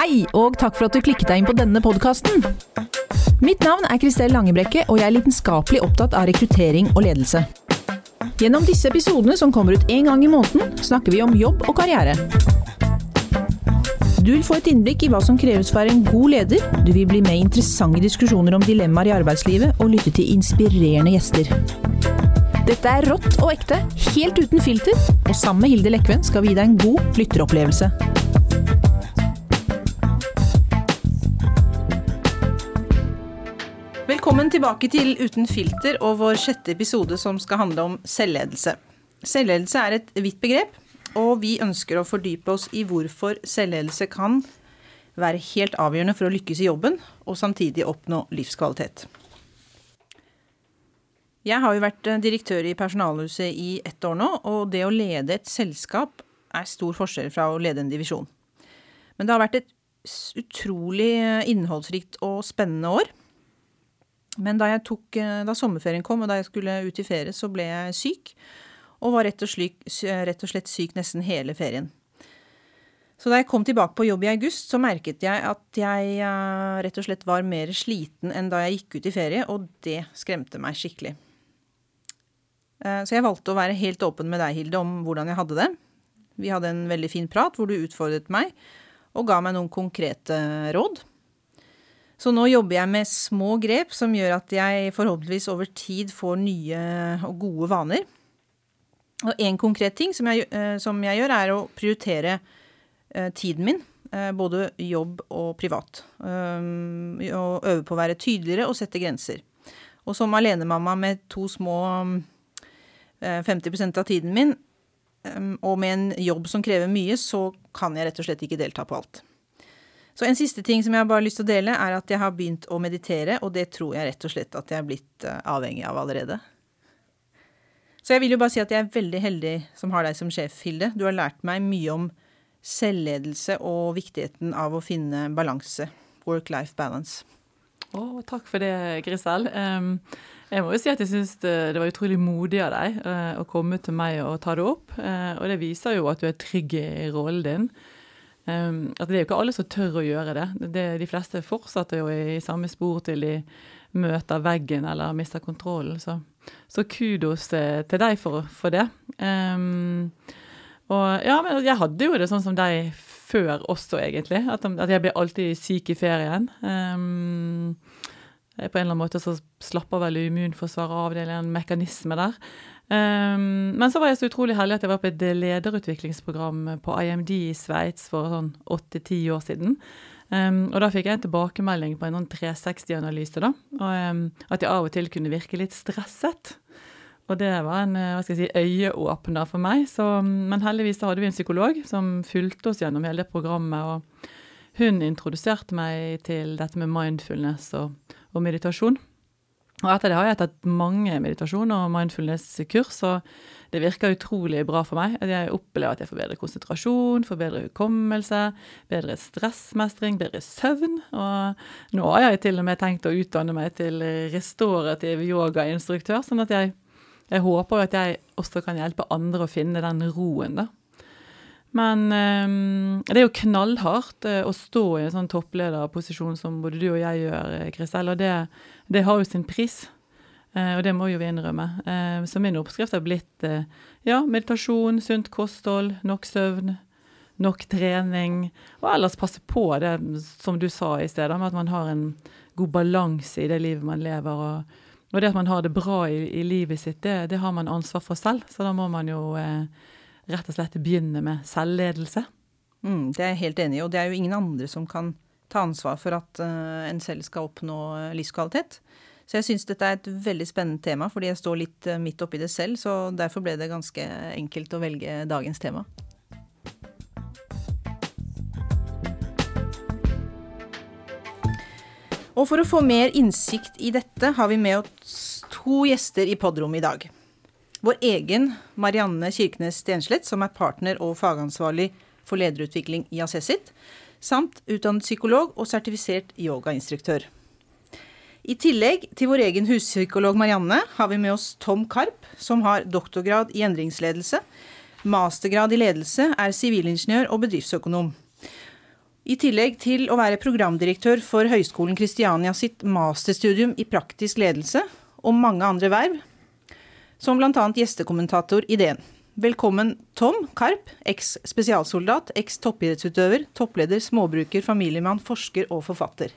Hei, og takk for at du klikket deg inn på denne podkasten. Mitt navn er Kristel Langebrekke, og jeg er lidenskapelig opptatt av rekruttering og ledelse. Gjennom disse episodene, som kommer ut én gang i måneden, snakker vi om jobb og karriere. Du vil få et innblikk i hva som kreves for en god leder, du vil bli med i interessante diskusjoner om dilemmaer i arbeidslivet, og lytte til inspirerende gjester. Dette er rått og ekte, helt uten filter, og sammen med Hilde Lekven skal vi gi deg en god lytteropplevelse. Velkommen tilbake til Uten filter og vår sjette episode som skal handle om selvledelse. Selvledelse er et vidt begrep, og vi ønsker å fordype oss i hvorfor selvledelse kan være helt avgjørende for å lykkes i jobben, og samtidig oppnå livskvalitet. Jeg har jo vært direktør i Personalhuset i ett år nå, og det å lede et selskap er stor forskjell fra å lede en divisjon. Men det har vært et utrolig innholdsrikt og spennende år. Men da, tok, da, sommerferien kom, og da jeg skulle ut i ferie, så ble jeg syk. Og var rett og, slik, rett og, slett syk nesten hele ferien. Så da jeg kom tilbake på jobb i august, så merket jeg at jeg rett og slett var mer sliten enn da jeg gikk ut i ferie, og det skremte meg skikkelig. Så jeg valgte å være helt åpen med deg, Hilde, om hvordan jeg hadde det. Vi hadde en veldig fin prat hvor du utfordret meg og ga meg noen konkrete råd. Så nå jobber jeg med små grep som gjør at jeg forhåpentligvis over tid får nye og gode vaner. Og en konkret ting som jeg, som jeg gjør, er å prioritere tiden min. Både jobb og privat. Og øve på å være tydeligere og sette grenser. Og som alenemamma med to små 50% av tiden min, og med en jobb som krever mye, så kan jeg rett og slett ikke delta på alt. Så en siste ting som jeg bare har lyst til å dele, er at jeg har begynt å meditere, og det tror jeg rett og slett at jeg er blitt avhengig av allerede. Så jeg vil jo bare si at jeg er veldig heldig som har deg som sjef, Hilde. Du har lært meg mye om selvledelse og viktigheten av å finne balanse. Work-life balance. Å, takk for det, Grisel. Um, jeg må jo si at jeg syns det, det, var utrolig modig av deg uh, å komme til meg og ta det opp. Uh, og det viser jo at du er trygg i rollen din. Um, at det er jo ikke alle som tør å gjøre det. det. De fleste fortsetter jo i, i samme spor til de møter veggen eller mister kontrollen. Så, så kudos til, til deg for, for det. Um, og ja, men jeg hadde jo det sånn som deg før også, egentlig. At, at jeg ble alltid syk i ferien. Um, på en eller annen måte så slapper vel immunforsvaret av, det er en mekanisme der. Um, men så var jeg så utrolig heldig at jeg var på et lederutviklingsprogram på IMD i Sveits for sånn åtte-ti år siden. Um, og da fikk jeg en tilbakemelding på en sånn 360-analyse, da. Og, um, at jeg av og til kunne virke litt stresset. Og det var en hva skal jeg si, øyeåpner for meg. Så, men heldigvis så hadde vi en psykolog som fulgte oss gjennom hele det programmet. og hun introduserte meg til dette med mindfulness og, og meditasjon. Og etter det har jeg tatt mange meditasjoner og mindfulness-kurs, og det virker utrolig bra for meg. Jeg opplever at jeg får bedre konsentrasjon, får bedre hukommelse, bedre stressmestring, bedre søvn. Og nå har jeg til og med tenkt å utdanne meg til restorativ yogainstruktør, sånn at jeg, jeg håper at jeg også kan hjelpe andre å finne den roen, da. Men um, det er jo knallhardt uh, å stå i en sånn topplederposisjon som både du og jeg gjør, Kristel, og det, det, har jo sin pris. Uh, og det må jo vi innrømme. Uh, så min oppskrift har blitt ja, meditasjon, sunt kosthold, nok søvn, nok trening. Og ellers passe på det som du sa i sted, med at man har en god balanse i det livet man lever. Og, og det at man har det bra i, i livet sitt, det, det, har man ansvar for selv. Så da må man jo rett og slett begynne med selvledelse. Mm, det er jeg helt enig i, og det er jo ingen andre som kan ta ansvar for at uh, en selv skal oppnå livskvalitet. Så jeg syns dette er et veldig spennende tema, fordi jeg står litt uh, midt oppi det selv. Så derfor ble det ganske enkelt å velge dagens tema. Og for å få mer innsikt i dette, har vi med oss to gjester i podrommet i dag. Vår egen Marianne Kirkenes Stenslett, som er partner og fagansvarlig for lederutvikling i Assessit, samt utdannet psykolog og sertifisert yogainstruktør. I tillegg til vår egen huspsykolog Marianne har vi med oss Tom Karp, som har doktorgrad i endringsledelse, mastergrad i ledelse, er sivilingeniør og bedriftsøkonom. I tillegg til å være programdirektør for Høgskolen Kristiania sitt masterstudium i praktisk ledelse, og mange andre verv, som bl.a. gjestekommentator i DN. Velkommen Tom Karp, eks-spesialsoldat, eks-toppidrettsutøver, toppleder, småbruker, familiemann, forsker og forfatter.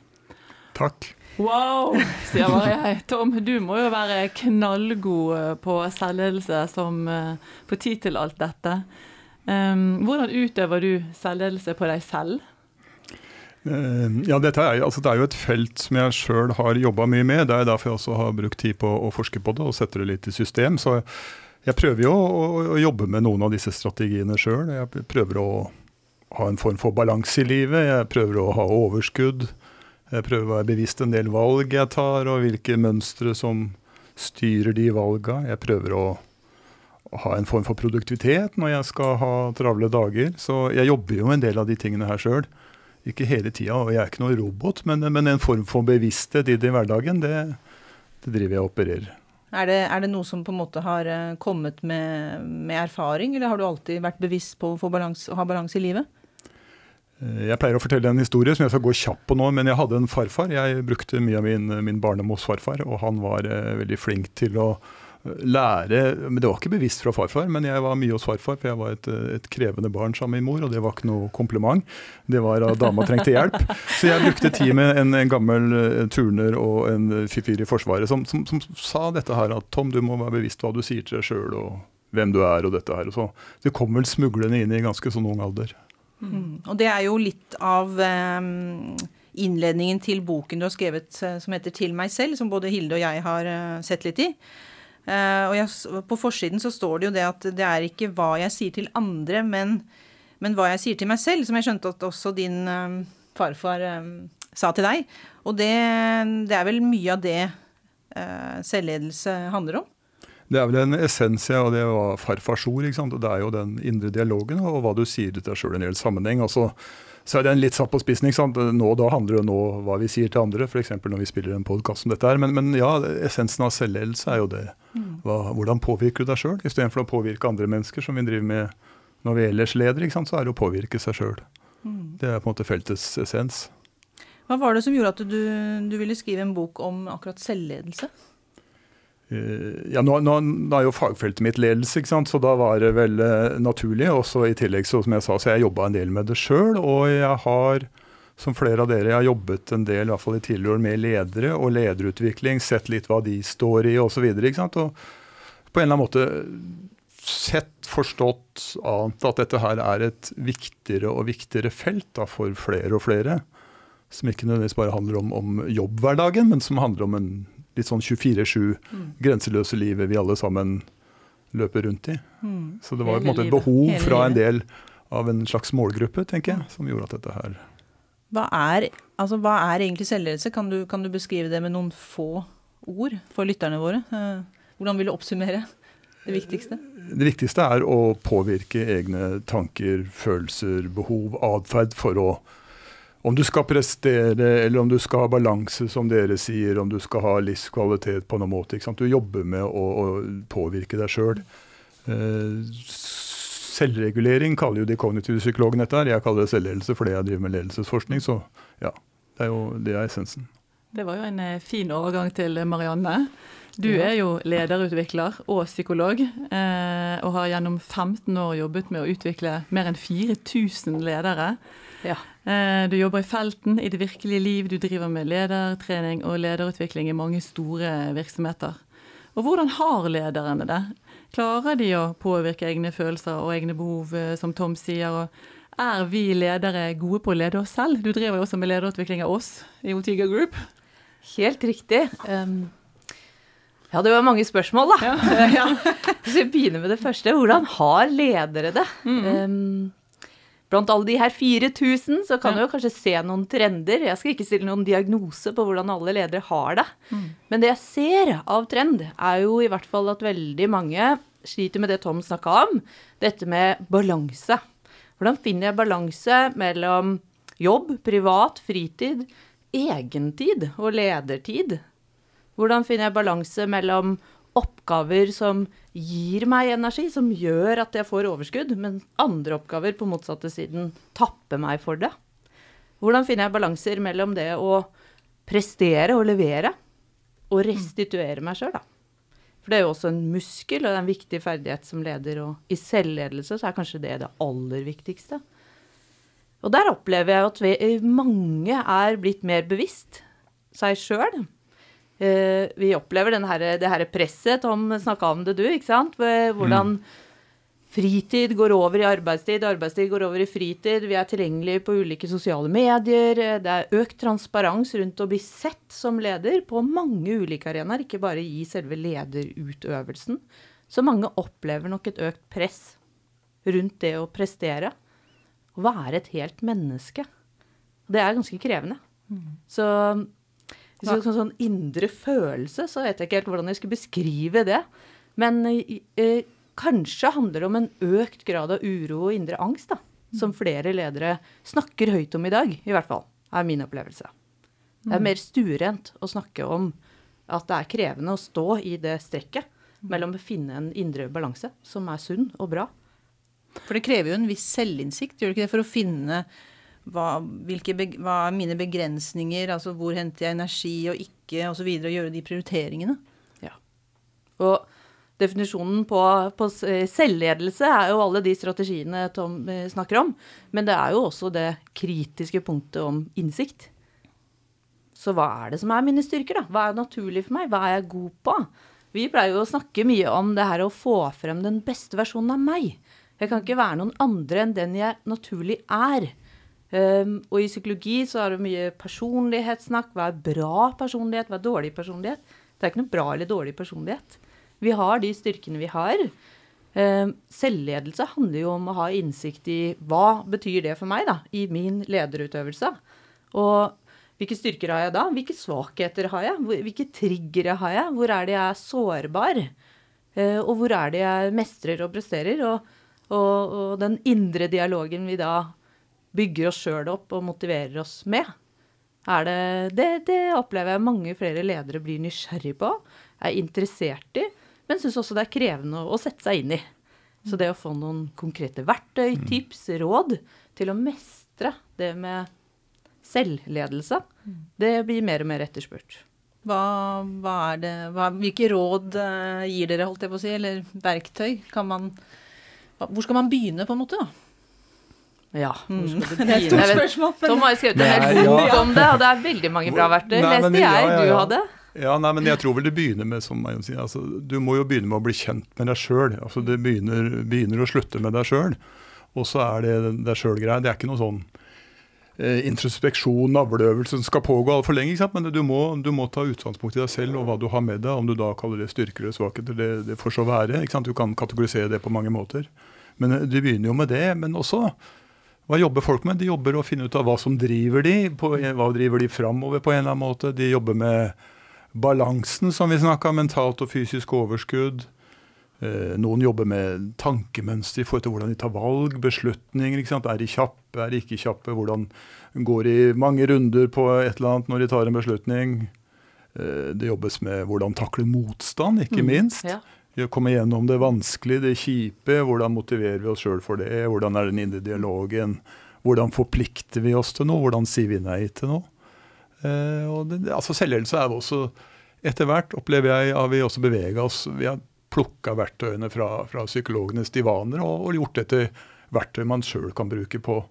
Takk. Wow, sier bare jeg. Tom, du må jo være knallgod eh, på selvledelse som får tid til alt dette. Um, hvordan utøver du selvledelse på deg selv? Uh, ja, er, altså, Det er jo et felt som jeg sjøl har jobba mye med. Det er derfor jeg også har brukt tid på å forske på det og sette det litt i system. Så jeg prøver jo å, å jobbe med noen av disse strategiene sjøl. Jeg prøver å ha en form for balanse i livet. Jeg prøver å ha overskudd. Jeg prøver å være bevisst en del valg jeg tar, og hvilke mønstre som styrer de valga. Jeg prøver å ha en form for produktivitet når jeg skal ha travle dager. Så jeg jobber jo en del av de tingene her sjøl. Ikke hele tida, og jeg er ikke noen robot, men, men, en form for bevissthet i det i hverdagen, det, det driver jeg og opererer. Er det, er det, noe som på en måte har eh, kommet med, med erfaring, eller har du alltid vært bevisst på å ha balanse i livet? Eh, jeg pleier å fortelle en historie som jeg skal gå kjapt på nå, men jeg hadde en farfar. Jeg brukte mye av min, min barndom farfar, og han var eh, veldig flink til å lære men Det var ikke bevisst fra farfar, men jeg var mye hos farfar, for jeg var et, eh, et krevende barn sammen med min mor, og det var ikke noe kompliment. Det var at dama trengte hjelp. Så jeg brukte tid med en, en gammel turner og en fyr i Forsvaret som, som, som, sa dette her, at Tom, du må være bevisst hva du sier til deg sjøl, og hvem du er, og dette her. Og så. Det kom vel smuglende inn i ganske sånn ung alder. Mm. Og det er jo litt av um, innledningen til boken du har skrevet uh, som heter 'Til meg selv', som både Hilde og jeg har sett litt i. Uh, og jeg, på forsiden så står det jo det at det er ikke hva jeg sier til andre, men, men hva jeg sier til meg selv, som jeg skjønte at også din farfar sa til deg. Og det, det, er vel mye av det selvledelse handler om? Det er vel en essens, av det var farfars ord. ikke sant? Og Det er jo den indre dialogen og hva du sier til deg sjøl i en hel sammenheng. Altså, så er den litt satt på spissen. ikke sant? Nå, Da handler det jo nå hva vi sier til andre, f.eks. når vi spiller en podkast som dette her. Men, men, ja, essensen av selvledelse er jo det. Mm. Hva, hvordan påvirker du deg sjøl, istedenfor å påvirke andre mennesker, som vi driver med når vi ellers leder, ikke sant? så er det å påvirke seg sjøl. Mm. Det er på en måte feltets essens. Hva var det som gjorde at du, du ville skrive en bok om akkurat selvledelse? Eh, ja, nå, nå, nå, er jo fagfeltet mitt ledelse, ikke sant? så da var det vel eh, naturlig. Også I tillegg så, som jeg sa, så jeg jobba en del med det sjøl. Og jeg har, som flere av dere, jeg har jobbet en del i, hvert fall i tidligere år med ledere og lederutvikling. Sett litt hva de står i osv. Og, og på en eller annen måte sett, forstått, ant at dette her er et viktigere og viktigere felt da, for flere og flere. Som ikke nødvendigvis bare handler om, om jobbhverdagen, men som handler om en litt sånn 24-7 mm. grenseløse livet vi alle sammen løper rundt i. Mm. Så det var på en måte et behov fra en del av en slags målgruppe, tenker jeg, som gjorde at dette her Hva er, altså, hva er egentlig selvledelse? Kan du, kan du, beskrive det med noen få ord for lytterne våre? Eh, hvordan vil du oppsummere det viktigste? Det viktigste er å påvirke egne tanker, følelser, behov, atferd for å om du skal prestere, eller om du skal ha balanse, som dere sier, om du skal ha livskvalitet på noen måte. Du jobber med å, å påvirke deg sjøl. Eh, selvregulering kaller jo de kognitive psykologene dette her. Jeg kaller det selvledelse fordi jeg driver med ledelsesforskning. Så ja, det er jo det er essensen. Det var jo en eh, fin overgang til Marianne. Du er jo lederutvikler og psykolog, eh, og har gjennom 15 år jobbet med å utvikle mer enn 4000 ledere. Ja. Eh, du jobber i felten, i det virkelige liv. Du driver med ledertrening og lederutvikling i mange store virksomheter. Og hvordan har lederne det? Klarer de å påvirke egne følelser og egne behov, eh, som Tom sier? og Er vi ledere gode på å lede oss selv? Du driver jo også med lederutvikling av oss i Otiga Group. Helt riktig. Um, ja, det var mange spørsmål, da. Ja. Hvis vi begynner med det første. Hvordan har ledere det? Mm. Um, Blant alle de her 4000 så kan du jo kanskje se noen trender. Jeg skal ikke stille noen diagnose på hvordan alle ledere har det. Mm. Men det jeg ser av trend, er jo i hvert fall at veldig mange sliter med det Tom snakka om. Dette med balanse. Hvordan finner jeg balanse mellom jobb, privat, fritid, egentid og ledertid? Hvordan finner jeg balanse mellom oppgaver som gir meg energi, som gjør at jeg får overskudd, men andre oppgaver på motsatte siden tapper meg for det. Hvordan finner jeg balanser mellom det å prestere og levere, og restituere meg sjøl, da. For det er jo også en muskel, og det er en viktig ferdighet som leder. Og i selvledelse så er kanskje det det aller viktigste. Og der opplever jeg at vi, mange er blitt mer bevisst seg sjøl. Eh, vi opplever her, det her presset. Tom snakka om det, du. ikke sant? Hvordan mm. fritid går over i arbeidstid, arbeidstid går over i fritid. Vi er tilgjengelige på ulike sosiale medier. Det er økt transparens rundt å bli sett som leder på mange ulike arenaer, ikke bare i selve lederutøvelsen. Så mange opplever nok et økt press rundt det å prestere. Å være et helt menneske. Det er ganske krevende. Mm. det er sånn, sånn indre følelse, så vet jeg ikke helt hvordan jeg skulle beskrive det. Men eh, kanskje handler det om en økt grad av uro og indre angst, da. Som mm. flere ledere snakker høyt om i dag, i hvert fall. Er min opplevelse. Det er mm. mer stuerent å snakke om at det er krevende å stå i det strekket mm. mellom å finne en indre balanse som er sunn og bra. For det krever jo en viss selvinnsikt, gjør det ikke det, for å finne hva, hvilke, hva, er mine begrensninger, altså hvor henter jeg energi og ikke, osv., og, så og gjøre de prioriteringene. Ja. Og definisjonen på, på, selvledelse er jo alle de strategiene Tom eh, snakker om, men det er jo også det kritiske punktet om innsikt. Så hva er det som er mine styrker, da? Hva er naturlig for meg? Hva er jeg god på? Vi pleier jo å snakke mye om det her å få frem den beste versjonen av meg. Jeg kan ikke være noen andre enn den jeg naturlig er. Um, og i psykologi så er det mye personlighetssnakk. Hva er bra personlighet, hva er dårlig personlighet? Det er ikke noe bra eller dårlig personlighet. Vi har de styrkene vi har. Um, selvledelse handler jo om å ha innsikt i hva betyr det for meg da, i min lederutøvelse. Og hvilke styrker har jeg da? Hvilke svakheter har jeg? Hvilke triggere har jeg? Hvor er det jeg er sårbar? Uh, og hvor er det jeg mestrer og presterer? Og, og, og den indre dialogen vi da bygger oss sjøl opp og motiverer oss med. Det, det, det, opplever jeg mange flere ledere blir nysgjerrig på, er interessert i, men syns også det er krevende å, å, sette seg inn i. Så det å få noen konkrete verktøy, mm. tips, råd til å mestre det med selvledelse, mm. det blir mer og mer etterspurt. Hva, hva er det, hva, hvilke råd uh, gir dere, holdt jeg på å si, eller verktøy? Kan man, hvor skal man begynne, på en måte? da? Ja, begynne? Det er et stort spørsmål. Tom har skrevet en hel bok om det, og det er veldig mange bra verktøy. Leste jeg, ja, du hadde? Ja, nei, men jeg tror vel det begynner med som jeg sier, altså, Du må jo begynne med å bli kjent med deg sjøl. Altså, det begynner, begynner, å slutte med deg sjøl. Og så er det deg sjøl-greia. Det er ikke noe sånn eh, introspeksjon, navleøvelse som skal pågå altfor lenge. Ikke sant? Men du må, du må, ta utgangspunkt i deg selv og hva du har med deg. Om du da kaller det styrker eller svakheter, det, det får så være. Ikke sant? Du kan kategorisere det på mange måter. Men eh, du begynner jo med det. Men også hva jobber folk med? De jobber å finne ut av hva som driver de, på, hva driver de framover på en eller annen måte. De jobber med balansen, som vi snakka, mentalt og fysisk overskudd. Eh, noen jobber med tankemønster i forhold til hvordan de tar valg, beslutninger. ikke sant? Er de kjappe, er de ikke kjappe? Hvordan går de mange runder på et eller annet når de tar en beslutning? Eh, det jobbes med hvordan takle motstand, ikke mm, minst. Mm, ja komme gjennom det vanskelige, det kjipe. Hvordan motiverer vi oss sjøl for det? Hvordan er den indre dialogen? Hvordan forplikter vi oss til noe? Hvordan sier vi nei til noe? Eh, og det, altså Selvledelse er også Etter hvert opplever jeg har vi også bevega oss. Vi har plukka verktøyene fra, fra, psykologenes divaner og, og gjort det til verktøy man sjøl kan bruke på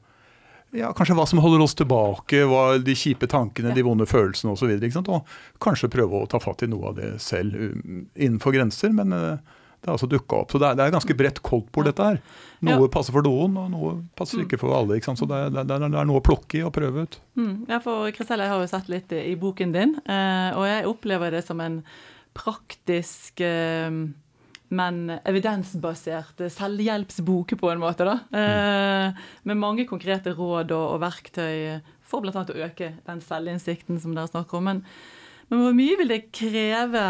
ja, kanskje hva som holder oss tilbake, hva, de kjipe tankene, de vonde følelsene osv. Og, og kanskje prøve å ta fatt i noe av det selv um, innenfor grenser. Men uh, det har altså dukka opp. Så det er, det er ganske bredt koldtbord, dette her. Noe ja. passer for noen, og noe passer mm. ikke for alle. Ikke Så det er, det, er, det er, noe å plukke i og prøve ut. Mm. Ja, for Kristelle, jeg har jo sett litt i boken din, uh, og jeg opplever det som en praktisk uh, men evidensbasert selvhjelpsbok på en måte. da, mm. Med mange konkrete råd og, og verktøy for bl.a. å øke den selvinnsikten som dere snakker om. Men, men, hvor mye vil det kreve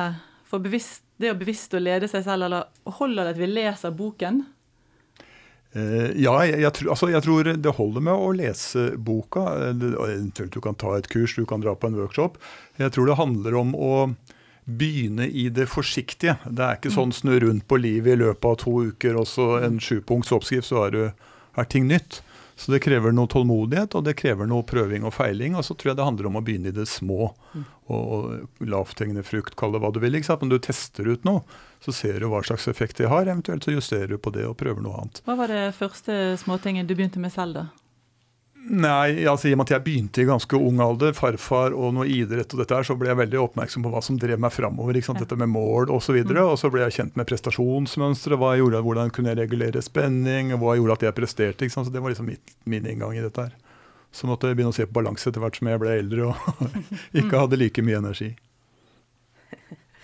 for bevisst, det å bevisst å lede seg selv, eller holder det at vi leser boken? Uh, ja, jeg, jeg, altså, jeg, tror det holder med å lese boka. Eventuelt du kan ta et kurs, du kan dra på en workshop. Jeg tror det handler om å begynne i det forsiktige. Det er ikke mm. sånn snu rundt på livet i løpet av to uker og så en sjupunkts oppskrift, så er, du, er ting nytt. Så det krever noe tålmodighet, og det krever noe prøving og feiling. Og så tror jeg det handler om å begynne i det små. Og, og lavthengende frukt, kall det hva du vil. ikke sant? Men du tester ut noe, så ser du hva slags effekt det har. Eventuelt så justerer du på det og prøver noe annet. Hva var det første småtingen du begynte med selv, da? Nei, altså i og med at jeg begynte i ganske ung alder, farfar og noe idrett og dette her, så ble jeg veldig oppmerksom på hva som drev meg framover. Ja. Dette med mål osv. Og, så mm. og så ble jeg kjent med prestasjonsmønstre. Hva jeg gjorde, hvordan kunne jeg regulere spenning, hva gjorde at jeg presterte. Så det var liksom mitt, min inngang i dette her. Så måtte jeg begynne å se på balanse etter hvert som jeg ble eldre og ikke hadde like mye energi.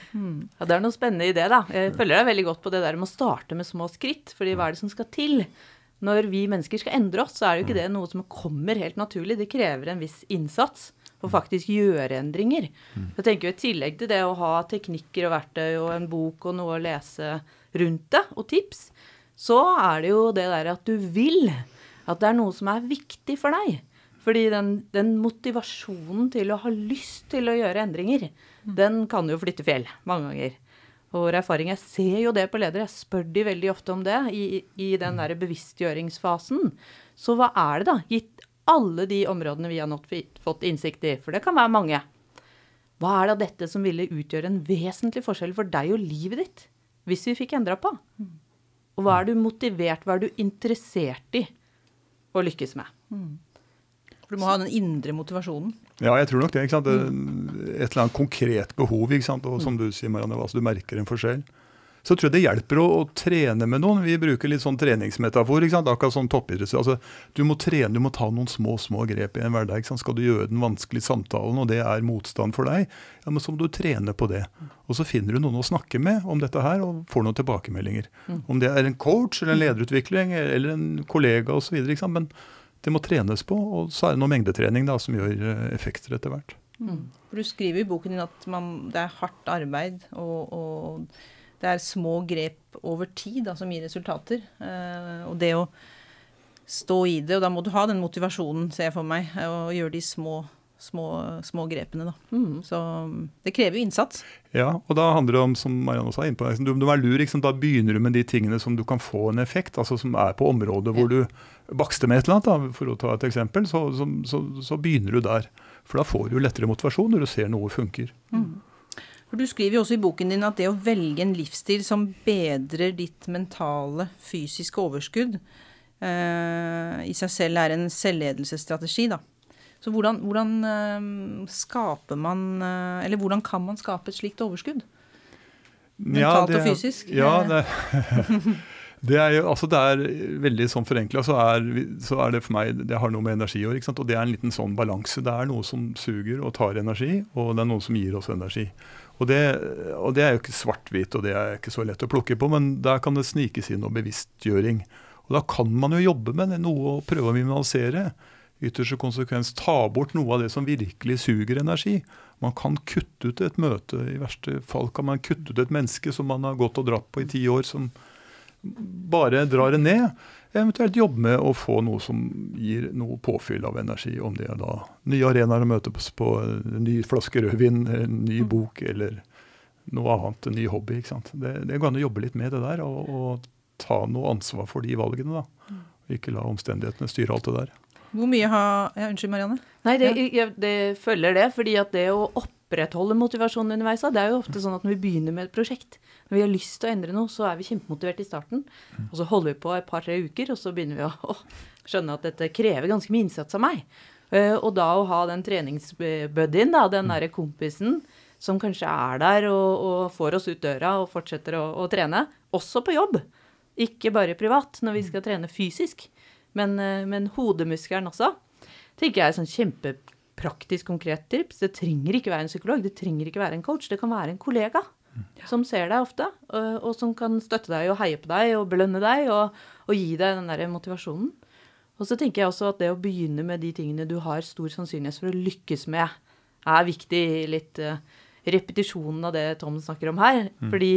Ja, Det er noe spennende i det. da. Jeg følger deg veldig godt på det der med å starte med små skritt. fordi hva er det som skal til? Når vi mennesker skal endre oss, så er det jo ikke det noe som kommer helt naturlig. Det krever en viss innsats å faktisk gjøre endringer. Jeg tenker jo I tillegg til det å ha teknikker og verktøy og en bok og noe å lese rundt det, og tips, så er det jo det der at du vil. At det er noe som er viktig for deg. Fordi den, den motivasjonen til å ha lyst til å gjøre endringer, den kan jo flytte fjell mange ganger og vår erfaring. Jeg ser jo det på ledere. Jeg spør de veldig ofte om det i, i den der bevisstgjøringsfasen. Så hva er det, da? Gitt alle de områdene vi har fått innsikt i, for det kan være mange. Hva er det av dette som ville utgjøre en vesentlig forskjell for deg og livet ditt, hvis vi fikk endra på? Og hva er du motivert, hva er du interessert i å lykkes med? Mm. For du må ha den indre motivasjonen. Ja, jeg tror nok det. ikke sant? Et eller annet konkret behov. ikke sant? Og som du sier, Marianne, altså, du merker en forskjell. Så tror jeg det hjelper å, å, trene med noen. Vi bruker litt sånn treningsmetafor. ikke sant? Akkurat sånn toppidretts. Altså, du må trene, du må ta noen små små grep i en hverdag. ikke sant? Skal du gjøre den vanskelige samtalen, og det er motstand for deg, ja, men så må du trene på det. Og så finner du noen å snakke med om dette her, og får noen tilbakemeldinger. Mm. Om det er en coach eller en lederutvikling eller en kollega osv. Men det må trenes på, og så er det noe mengdetrening da, som gjør eh, effekter etter hvert. Mm. Du skriver i boken din at man, det er hardt arbeid, og, og, det er små grep over tid da, som gir resultater. Eh, og det å stå i det, og da må du ha den motivasjonen, ser jeg for meg, og gjøre de små små, små grepene. Da. Mm. Så det krever jo innsats. Ja, og da handler det om, som Marianne også er inne på, liksom, du, du er lur, liksom, da begynner du med de tingene som du kan få en effekt, altså som er på området hvor ja. du bakster med et eller annet, da, for å ta et eksempel, så, så, så, så, begynner du der. For da får du lettere motivasjon når du ser noe funker. Mm. For Du skriver jo også i boken din at det å velge en livsstil som bedrer ditt mentale, fysiske overskudd, eh, i seg selv er en selvledelsesstrategi. da. Så hvordan, hvordan uh, skaper man uh, Eller hvordan kan man skape et slikt overskudd? Mentalt ja, det, og fysisk? Ja, det, det, er jo, altså det er veldig sånn forenkla, så, så, er det for meg Det har noe med energi å gjøre. Og det er en liten sånn balanse. Det er noe som suger og tar energi, og det er noe som gir oss energi. Og det, og det er jo ikke svart-hvitt, og det er ikke så lett å plukke på, men der kan det snikes inn noe bevisstgjøring. Og da kan man jo jobbe med det, noe å prøve å minimalisere ytterste konsekvens ta bort noe av det som virkelig suger energi. Man kan kutte ut et møte. I verste fall kan man kutte ut et menneske som man har gått og dratt på i ti år, som bare drar det ned. Eventuelt jobbe med å få noe som gir noe påfyll av energi. Om det er da nye arenaer å møte på, en ny flaske rødvin, en ny mm. bok eller noe annet, en ny hobby. ikke sant? Det, det går an å jobbe litt med det der og, og ta noe ansvar for de valgene. da. Mm. Ikke la omstendighetene styre alt det der. Hvor mye har ja, Unnskyld, Marianne. Nei, det, ja. det, følger det. fordi at det å opprettholde motivasjonen underveis, det er jo ofte sånn at når vi begynner med et prosjekt, når vi har lyst til å endre noe, så er vi kjempemotivert i starten. Og så holder vi på et par-tre uker, og så begynner vi å, å skjønne at dette krever ganske mye innsats av meg. Uh, og da å ha den treningsbuddyen, da, den derre kompisen som kanskje er der og, og, får oss ut døra og fortsetter å, å trene, også på jobb. Ikke bare privat, når vi skal trene fysisk. Men, eh, men hodemuskelen også tenker jeg er sånn kjempepraktisk, konkret tips. Det trenger ikke være en psykolog, det trenger ikke være en coach. Det kan være en kollega som ser deg ofte, og, og, som kan støtte deg og heie på deg og belønne deg og, og gi deg den der motivasjonen. Og så tenker jeg også at det å begynne med de tingene du har stor sannsynlighet for å lykkes med, er viktig. Litt uh, repetisjonen av det Tom snakker om her. Mm. Fordi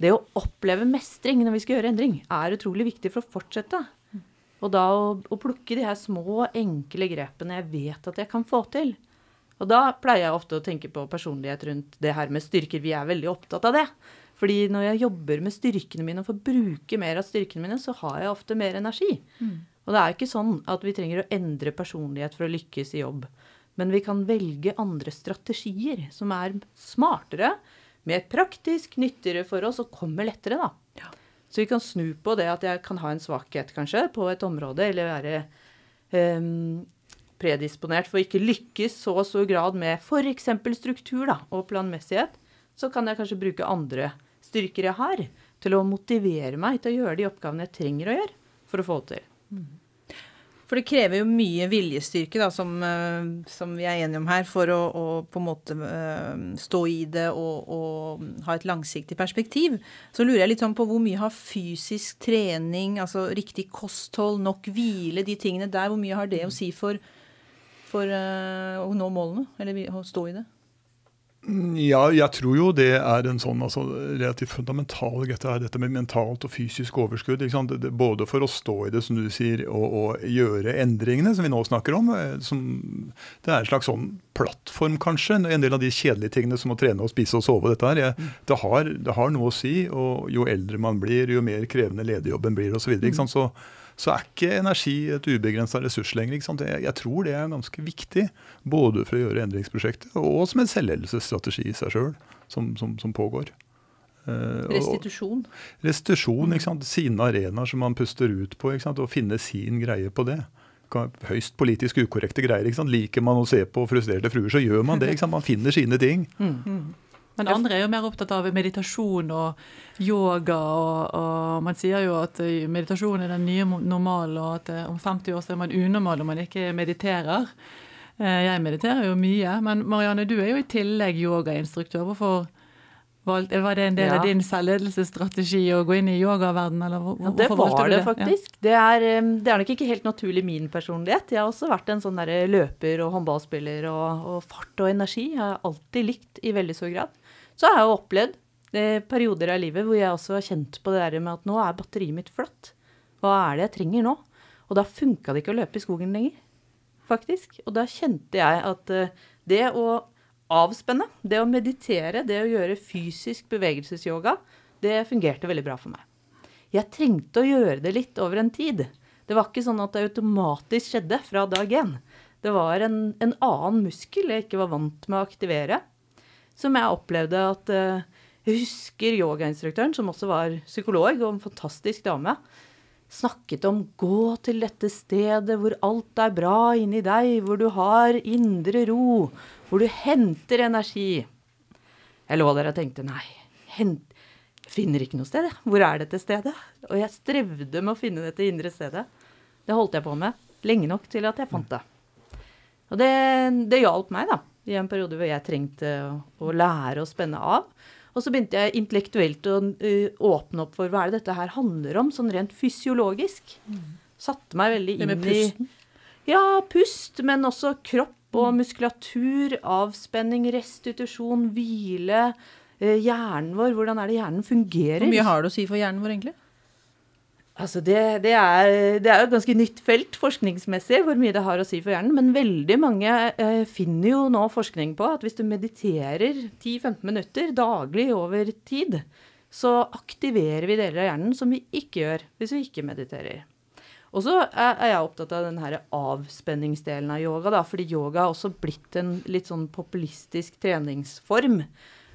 det å oppleve mestring når vi skal gjøre endring, er utrolig viktig for å fortsette. Og da å, å, plukke de her små, enkle grepene jeg vet at jeg kan få til. Og da pleier jeg ofte å tenke på personlighet rundt det her med styrker. Vi er veldig opptatt av det. Fordi når jeg jobber med styrkene mine og får bruke mer av styrkene mine, så har jeg ofte mer energi. Mm. Og det er ikke sånn at vi trenger å endre personlighet for å lykkes i jobb. Men vi kan velge andre strategier som er smartere, mer praktisk, nyttigere for oss og kommer lettere, da. Ja. Så vi kan snu på det at jeg kan ha en svakhet, kanskje, på et område, eller være um, predisponert for å ikke lykkes så stor grad med f.eks. struktur da, og planmessighet. Så kan jeg kanskje bruke andre styrker jeg har, til å motivere meg til å gjøre de oppgavene jeg trenger å gjøre for å få det til. Mm. For det krever jo mye viljestyrke, da, som, eh, som vi er enige om her, for å, å på en måte uh, stå i det og, og, ha et langsiktig perspektiv. Så lurer jeg litt sånn på hvor mye har fysisk trening, altså riktig kosthold, nok hvile, de tingene der, hvor mye har det å si for, for uh, å nå målene, eller å stå i det? Ja, jeg tror jo det er en sånn altså, relativt fundamental dette, er dette med mentalt og fysisk overskudd. Det, både for å stå i det, som du sier, og, og, gjøre endringene som vi nå snakker om. Eh, som, det er en slags sånn plattform, kanskje. En del av de kjedelige tingene som å trene og spise og sove. dette her, jeg, mm. det, har, det, har, noe å si. og Jo eldre man blir, jo mer krevende lederjobben blir osv. Så, videre, mm. så så er ikke energi et ubegrensa ressurs lenger. Jeg, jeg, tror det er ganske viktig, både for å gjøre endringsprosjektet og som en selvledelsesstrategi i seg sjøl, som, som, som, pågår. Uh, restitusjon? Og, restitusjon, ikke sant? Sine arenaer som man puster ut på, ikke sant? og finne sin greie på det. Høyst politisk ukorrekte greier. ikke sant? Liker man å se på frustrerte fruer, så gjør man det. ikke sant? Man finner sine ting. Mm. Men andre er jo mer opptatt av meditasjon og yoga, og, og, man sier jo at eh, meditasjon er den nye normalen, og at eh, om 50 år så er man unormal om man ikke mediterer. Eh, jeg mediterer jo mye, men Marianne, du er jo i tillegg yogainstruktør. Hvorfor var det en del ja. av din selvledelsesstrategi å gå inn i yogaverdenen, eller hvor, ja, det var det, faktisk. Ja. Det, er, det, er, nok ikke helt naturlig min personlighet. Jeg har også vært en sånn løper og håndballspiller, og, og fart og energi jeg har alltid likt i veldig stor grad. Så har jeg jo opplevd eh, perioder av livet hvor jeg også har kjent på det der med at nå er batteriet mitt flatt. Hva er det jeg trenger nå? Og da funka det ikke å løpe i skogen lenger, faktisk. Og da kjente jeg at eh, det å avspenne, det å meditere, det å gjøre fysisk bevegelsesyoga, det fungerte veldig bra for meg. Jeg trengte å gjøre det litt over en tid. Det var ikke sånn at det automatisk skjedde fra dag én. Det var en, en annen muskel jeg ikke var vant med å aktivere som jeg opplevde at uh, Jeg husker yogainstruktøren, som også var psykolog og en fantastisk dame, snakket om 'gå til dette stedet hvor alt er bra inni deg', hvor du har indre ro, hvor du henter energi. Jeg lå der og tenkte nei, hent, finner ikke noe sted. Hvor er dette stedet? Og jeg strevde med å finne dette indre stedet. Det holdt jeg på med lenge nok til at jeg fant det. Og det, det hjalp meg, da i en periode hvor jeg trengte å lære å spenne av. Og så begynte jeg intellektuelt å uh, åpne opp for hva er det dette her handler om, sånn rent fysiologisk. Satte meg veldig inn i? Ja, pust, men også kropp og muskulatur, avspenning, restitusjon, hvile. Uh, hjernen vår, hvordan er det hjernen fungerer? Hvor mye har det å si for hjernen vår, egentlig? Altså det, det, er, det, er, et ganske nytt felt forskningsmessig, hvor mye det har å si for hjernen. Men veldig mange eh, finner jo nå forskning på at hvis du mediterer 10-15 minutter daglig over tid, så aktiverer vi deler av hjernen som vi ikke gjør hvis vi ikke mediterer. Og så er, jeg opptatt av den her avspenningsdelen av yoga, da, fordi yoga har også blitt en litt sånn populistisk treningsform.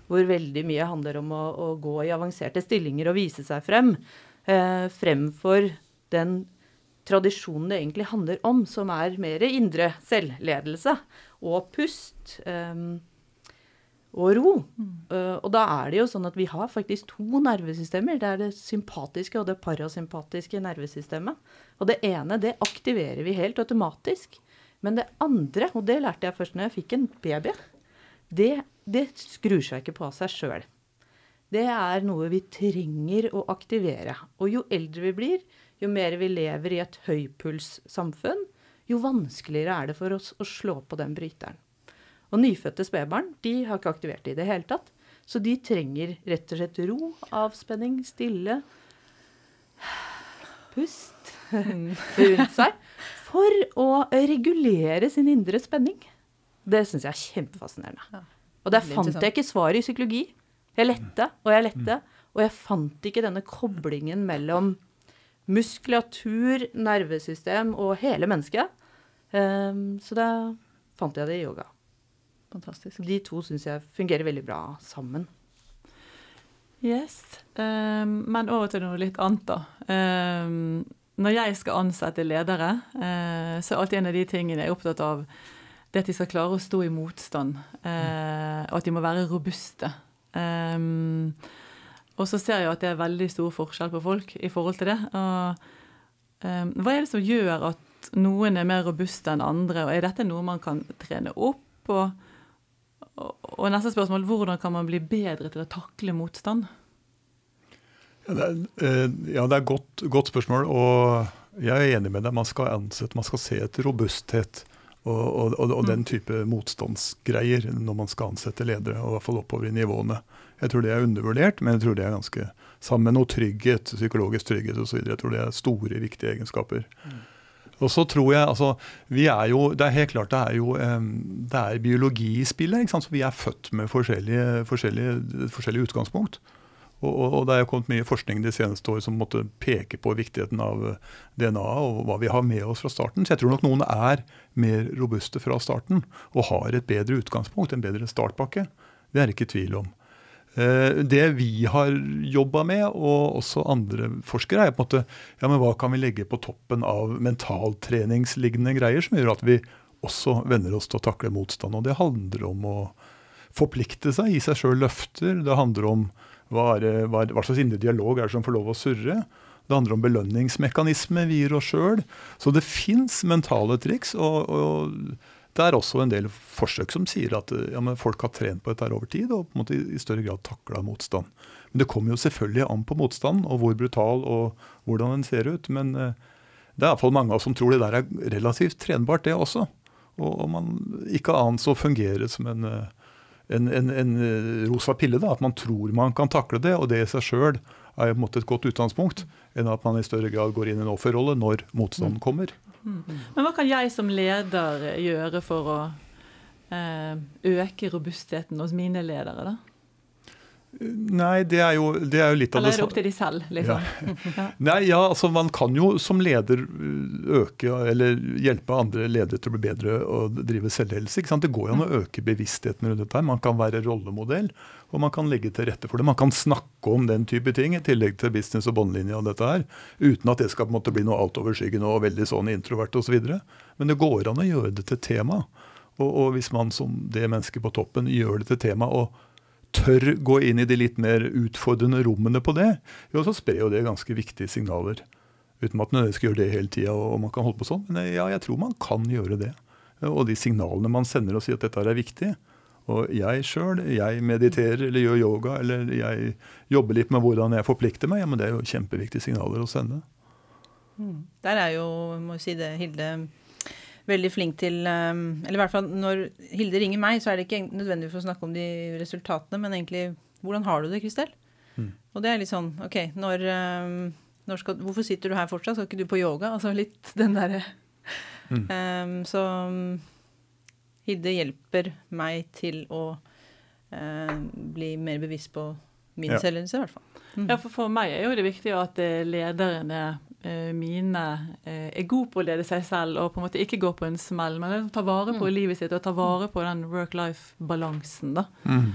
Hvor veldig mye handler om å, å gå i avanserte stillinger og vise seg frem fremfor den tradisjonen det egentlig handler om, som er mer indre selvledelse og pust eh, og ro. Mm. Uh, og da er det jo sånn at vi har faktisk to nervesystemer. Det er det sympatiske og det parasympatiske nervesystemet. Og det ene det aktiverer vi helt automatisk. Men det andre, og det lærte jeg først når jeg fikk en baby, det, det skrur seg ikke på av seg sjøl det er noe vi trenger å aktivere. Og jo eldre vi blir, jo mer vi lever i et høypulssamfunn, jo vanskeligere er det for oss å slå på den bryteren. Og nyfødte spedbarn de har ikke aktivert det i det hele tatt. Så de trenger rett og slett ro, avspenning, stille, pust rundt seg for å regulere sin indre spenning. Det syns jeg er kjempefascinerende. Og der fant jeg ikke svaret i psykologi. Jeg lette og jeg lette, og jeg fant ikke denne koblingen mellom, muskulatur, nervesystem og hele mennesket. Um, så da fant jeg det i yoga. Fantastisk. De to syns jeg fungerer veldig bra sammen. Yes. Um, men over til noe litt annet, da. Um, når jeg skal ansette ledere, uh, så er alltid en av de tingene jeg er opptatt av, det at de skal klare å stå i motstand. Uh, og at de må være robuste. Um, og så ser jeg at det er veldig stor forskjell på folk i forhold til det. Og, hva er det som gjør at noen er mer robuste enn andre, og er dette noe man kan trene opp? Og, og neste spørsmål, hvordan kan man bli bedre til å takle motstand? Ja, det er, eh, ja, et godt, godt, spørsmål. Og jeg er enig med deg. Man skal ansette, man skal se etter robusthet og, og, og, den mm. type motstandsgreier når man skal ansette ledere, og i hvert fall oppover i nivåene. Jeg tror det er undervurdert, men jeg tror det er ganske sammen med noe trygghet, psykologisk trygghet osv. Jeg tror det er store, viktige egenskaper. Mm. Og så tror jeg, altså, vi er jo, Det er helt klart det er jo det er biologi i spillet. ikke sant? Så Vi er født med forskjellige, forskjellige, forskjellige utgangspunkt. Og, og, og, Det er jo kommet mye forskning de seneste år som måtte peke på viktigheten av DNA og hva vi har med oss fra starten. Så jeg tror nok noen er mer robuste fra starten og har et bedre utgangspunkt, en bedre startpakke. Det er det ikke tvil om. Eh, det vi har jobba med, og også andre forskere, er på en måte ja, men hva kan vi legge på toppen av mentaltreningslignende greier som gjør at vi også venner oss til å takle motstand. Og det handler om å forplikte seg, gi seg sjøl løfter. Det handler om hva, er, hva, hva, slags indre dialog er det som får lov å surre. Det handler om belønningsmekanisme vi gir oss sjøl. Så det fins mentale triks. og, og det er også en del forsøk som sier at ja, folk har trent på dette over tid og på en måte i større grad takla motstand. Men det kommer jo selvfølgelig an på motstand og hvor brutal og hvordan den ser ut. Men eh, det er iallfall mange av oss som tror det der er relativt trenbart, det også. Og om man ikke annet så fungerer det som en, eh, en, en, en, eh, rosa pille. da, At man tror man kan takle det, og det i seg sjøl er på en måte et godt utgangspunkt. Enn at man i større grad går inn i en offerrolle når motstanden kommer. Mm. Men hva kan jeg som leder gjøre for å eh, øke robustheten hos mine ledere, da? Nei, det er jo, det er jo litt av det Eller er det opp til de selv, liksom? Ja. Nei, ja, altså Man kan jo som leder øke, eller hjelpe andre ledere til å bli bedre og drive selvhelse. Det går jo an å øke bevisstheten rundt dette. Man kan være rollemodell, og man kan legge til rette for det. Man kan snakke om den type ting, i tillegg til business og båndlinje og dette her, uten at det skal på en måte bli noe altoverskyggende og veldig sånn introvert osv. Så Men det går an å gjøre det til tema. Og, og hvis man som det mennesket på toppen gjør det til tema, og tør gå inn i de litt mer utfordrende rommene på det, jo, så sprer jo det ganske viktige signaler. Uten at man skal gjøre det hele tida og man kan holde på sånn. Men ja, jeg tror man kan gjøre det. Og de signalene man sender og sier at dette er viktig. Og jeg sjøl, jeg mediterer eller gjør yoga eller jeg jobber litt med hvordan jeg forplikter meg, ja, men det er jo kjempeviktige signaler å sende. Mm. Der er jo, må jeg si det, Hilde veldig flink til um, Eller i hvert fall når Hilde ringer meg, så er det ikke nødvendig for å snakke om de resultatene, men egentlig hvordan har du det, Kristel? Mm. Og det er litt sånn OK, når, um, når skal, Hvorfor sitter du her fortsatt? Skal ikke du på yoga? Altså litt den derre mm. um, Så Hilde hjelper meg til å eh, bli mer bevisst på min ja. selvledelse, i hvert fall. Mm. Ja, for for meg er jo det viktig at eh, lederne Eh, mine eh, er god på å lede seg selv og på en måte ikke gå på en smell, men ta vare på mm. livet sitt og ta vare på den work-life-balansen. da. Mm.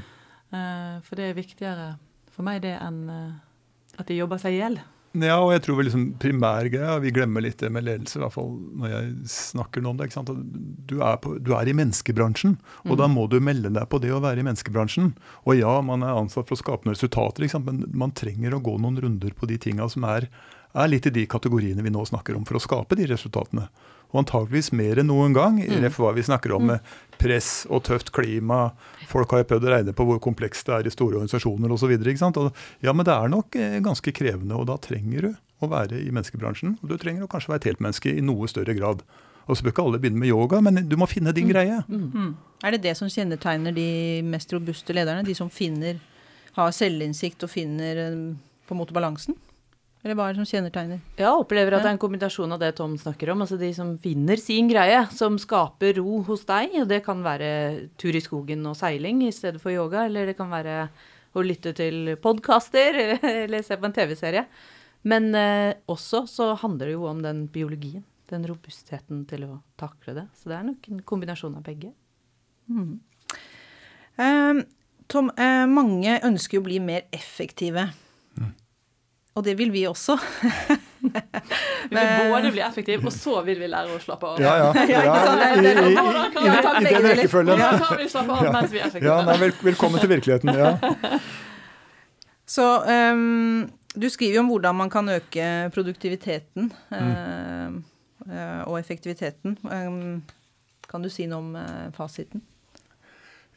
Eh, for det er viktigere for meg det enn at de jobber seg i hjel. Ja, og jeg tror vel liksom primærgreia Vi glemmer litt det med ledelse, i hvert fall når jeg snakker om det. ikke sant? Du er, på, du er i menneskebransjen, og mm. da må du melde deg på det å være i menneskebransjen. Og ja, man er ansatt for å skape noen resultater, men man trenger å gå noen runder på de tinga som er er litt i de kategoriene vi nå snakker om, for å skape de resultatene. Og antageligvis mer enn noen gang, mm. hva vi snakker om med press og tøft klima. Folk har jo prøvd å regne på hvor komplekst det er i store organisasjoner osv. Ja, men det er nok eh, ganske krevende, og da trenger du å være i menneskebransjen. Og du trenger å kanskje være et helt menneske i noe større grad. Og så bør ikke alle begynne med yoga, men du må finne din mm. greie. Mm. Mm. Er det det som kjennetegner de mest robuste lederne? De som finner, har selvinnsikt og finner eh, på en måte balansen? Eller hva er det som kjennetegner? Jeg opplever at det er en kombinasjon av det Tom snakker om. Altså de som finner sin greie, som skaper ro hos deg. Og det kan være tur i skogen og seiling i stedet for yoga. Eller det kan være å lytte til podkaster eller se på en TV-serie. Men eh, også så handler det jo om den biologien. Den robustheten til å takle det. Så det er nok en kombinasjon av begge. Mm. Um, Tom, eh, mange ønsker jo å bli mer effektive. Mm. Og det vil vi også. vi vil både bli effektive, og så vil vi lære å slappe av. Ja, ja. ja, I, i, i, i den rekkefølgen. Ja, kan vi slappe av mens vi er effektive. Ja, nei, vel, velkommen til virkeligheten. ja. Så um, du skriver jo om hvordan man kan øke produktiviteten mm. uh, og effektiviteten. Um, kan du si noe om uh, fasiten?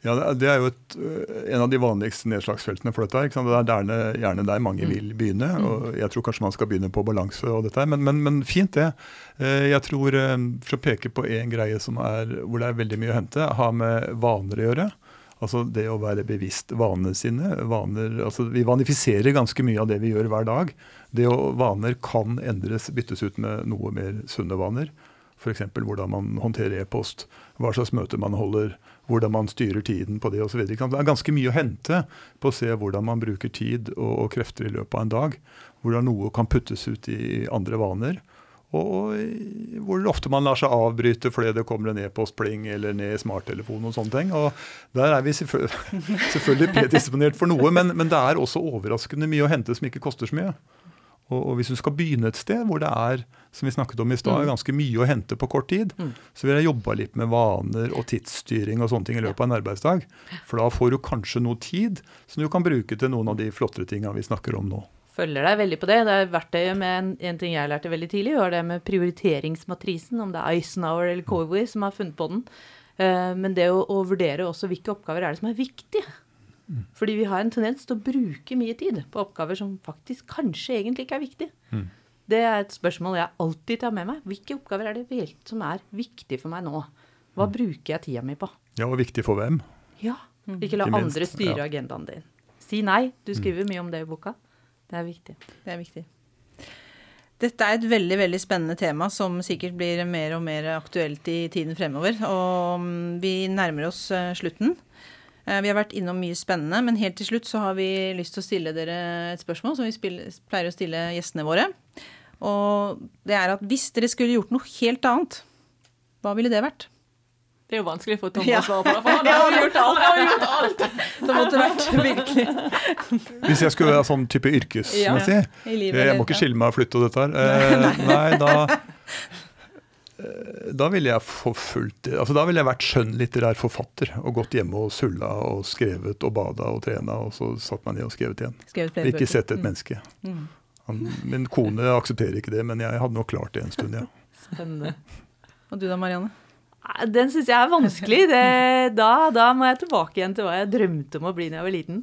Ja, Det er jo et, eh, en av de vanligste nedslagsfeltene for dette. Det er der, gjerne der mange mm. vil begynne. Mm. og Jeg tror kanskje man skal begynne på balanse og dette, men, men, men fint det. Eh, jeg tror, eh, For å peke på én greie som er, hvor det er veldig mye å hente, har med vaner å gjøre. Altså det å være bevisst vanene sine. Vaner, altså vi vanifiserer ganske mye av det vi gjør hver dag. Det å Vaner kan endres, byttes ut med noe mer sunne vaner. F.eks. hvordan man håndterer e-post, hva slags møter man holder, hvordan man styrer tiden på det osv. Det er ganske mye å hente på å se hvordan man bruker tid og, krefter i løpet av en dag. Hvordan noe kan puttes ut i andre vaner. Og hvor ofte man lar seg avbryte fordi det kommer en e-postpling eller ned i smarttelefonen og sånne ting. Og der er vi selvfølgelig, selvfølgelig predisponert for noe, men, men det er også overraskende mye å hente som ikke koster så mye. Og, og, hvis du skal begynne et sted hvor det er som vi snakket om i sted, mm. ganske mye å hente på kort tid, mm. så vil jeg jobbe litt med vaner og tidsstyring og sånne ting i løpet av en arbeidsdag. For da får du kanskje noe tid som du kan bruke til noen av de flottere tinga vi snakker om nå. Følger deg veldig på det. Det er verktøyet med en, en, ting jeg lærte veldig tidlig, var det med prioriteringsmatrisen, om det er Eisenhower eller Covey som har funnet på den. Uh, men det å, å vurdere også hvilke oppgaver er det som er viktige. Fordi vi har en tendens til å bruke mye tid på oppgaver som faktisk kanskje egentlig ikke er viktige. Mm. Det er et spørsmål jeg alltid tar med meg. Hvilke oppgaver er det som er viktige for meg nå? Hva mm. bruker jeg tida mi på? Ja, og viktig for hvem? Ja. Mm. Ikke la andre styre ja. agendaen din. Si nei. Du mm. skriver mye om det i boka. Det er viktig. Det er viktig. Dette er et veldig veldig spennende tema som sikkert blir mer og mer aktuelt i tiden fremover. Og vi nærmer oss eh, slutten. Eh, vi har vært innom mye spennende, men helt til slutt så har vi lyst til å stille dere et spørsmål som vi pleier å stille gjestene våre. Og det er at hvis dere skulle gjort noe helt annet, hva ville det vært? Det er jo vanskelig for Tom å svare på, for han har jo gjort alt! Han har gjort alt. Det måtte vært virkelig. Hvis jeg skulle være sånn type yrkesmessig ja, Jeg må ikke skille meg og flytte og dette her. Eh, nei, da Eh, da ville jeg forfulgt altså Da ville jeg vært skjønnlitterær forfatter og gått hjemme og sulla og skrevet og bada og trena, og så satt man ned og skrevet igjen. Skrevet ikke sett et mm. menneske. Mm. Han, min kone aksepterer ikke det, men jeg hadde nok klart det en stund, ja. Spennende. Og du da, Marianne? Den syns jeg er vanskelig. Det, da, da, må jeg tilbake igjen til hva jeg drømte om å bli da jeg var liten.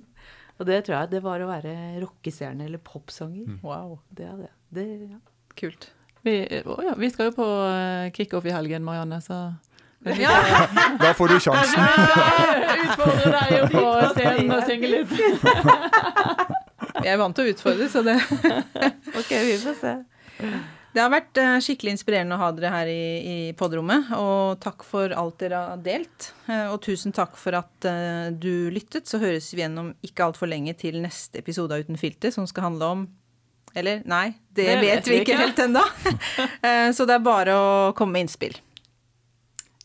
Og det tror jeg det var å være rockestjerne eller popsanger. Mm. Wow. Det er det. det ja. Kult. Vi, oh ja, vi skal jo på eh, kickoff i helgen, Marianne, så ja. Da får du sjansen. Utfordre deg jo på scenen og synge litt. Jeg er vant til å utfordre, så det Ok, vi får se. Det har vært eh, skikkelig inspirerende å ha dere her i, i podrommet. Og takk for alt dere har delt. Eh, og tusen takk for at du lyttet. Så høres vi gjennom ikke altfor lenge til neste episode av Uten filter, som skal handle om eller nei, det, det vet, vi ikke, helt ennå. Eh, så det er bare å komme med innspill.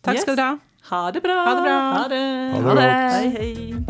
Takk yes. skal dere ha. Ha det bra. Ha det bra. Ha det. Ha det. Hei, hei.